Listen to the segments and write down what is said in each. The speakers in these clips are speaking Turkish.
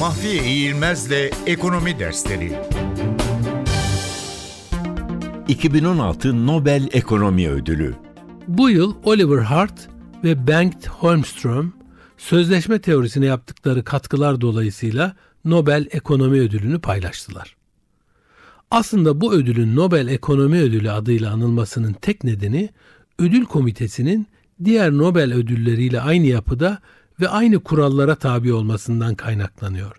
Mahfiye İğilmez'le Ekonomi Dersleri 2016 Nobel Ekonomi Ödülü Bu yıl Oliver Hart ve Bengt Holmström sözleşme teorisine yaptıkları katkılar dolayısıyla Nobel Ekonomi Ödülünü paylaştılar. Aslında bu ödülün Nobel Ekonomi Ödülü adıyla anılmasının tek nedeni ödül komitesinin diğer Nobel ödülleriyle aynı yapıda ve aynı kurallara tabi olmasından kaynaklanıyor.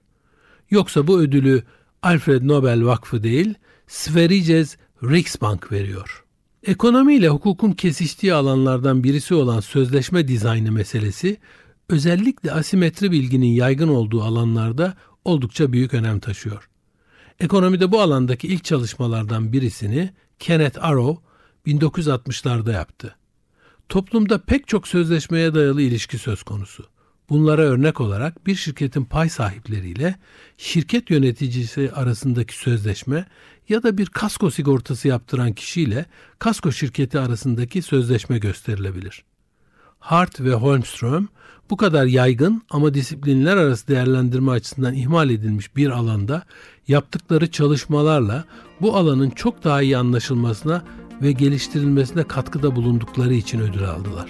Yoksa bu ödülü Alfred Nobel Vakfı değil, Sveriges Riksbank veriyor. Ekonomi ile hukukun kesiştiği alanlardan birisi olan sözleşme dizaynı meselesi, özellikle asimetri bilginin yaygın olduğu alanlarda oldukça büyük önem taşıyor. Ekonomide bu alandaki ilk çalışmalardan birisini Kenneth Arrow 1960'larda yaptı. Toplumda pek çok sözleşmeye dayalı ilişki söz konusu. Bunlara örnek olarak bir şirketin pay sahipleriyle şirket yöneticisi arasındaki sözleşme ya da bir kasko sigortası yaptıran kişiyle kasko şirketi arasındaki sözleşme gösterilebilir. Hart ve Holmström bu kadar yaygın ama disiplinler arası değerlendirme açısından ihmal edilmiş bir alanda yaptıkları çalışmalarla bu alanın çok daha iyi anlaşılmasına ve geliştirilmesine katkıda bulundukları için ödül aldılar.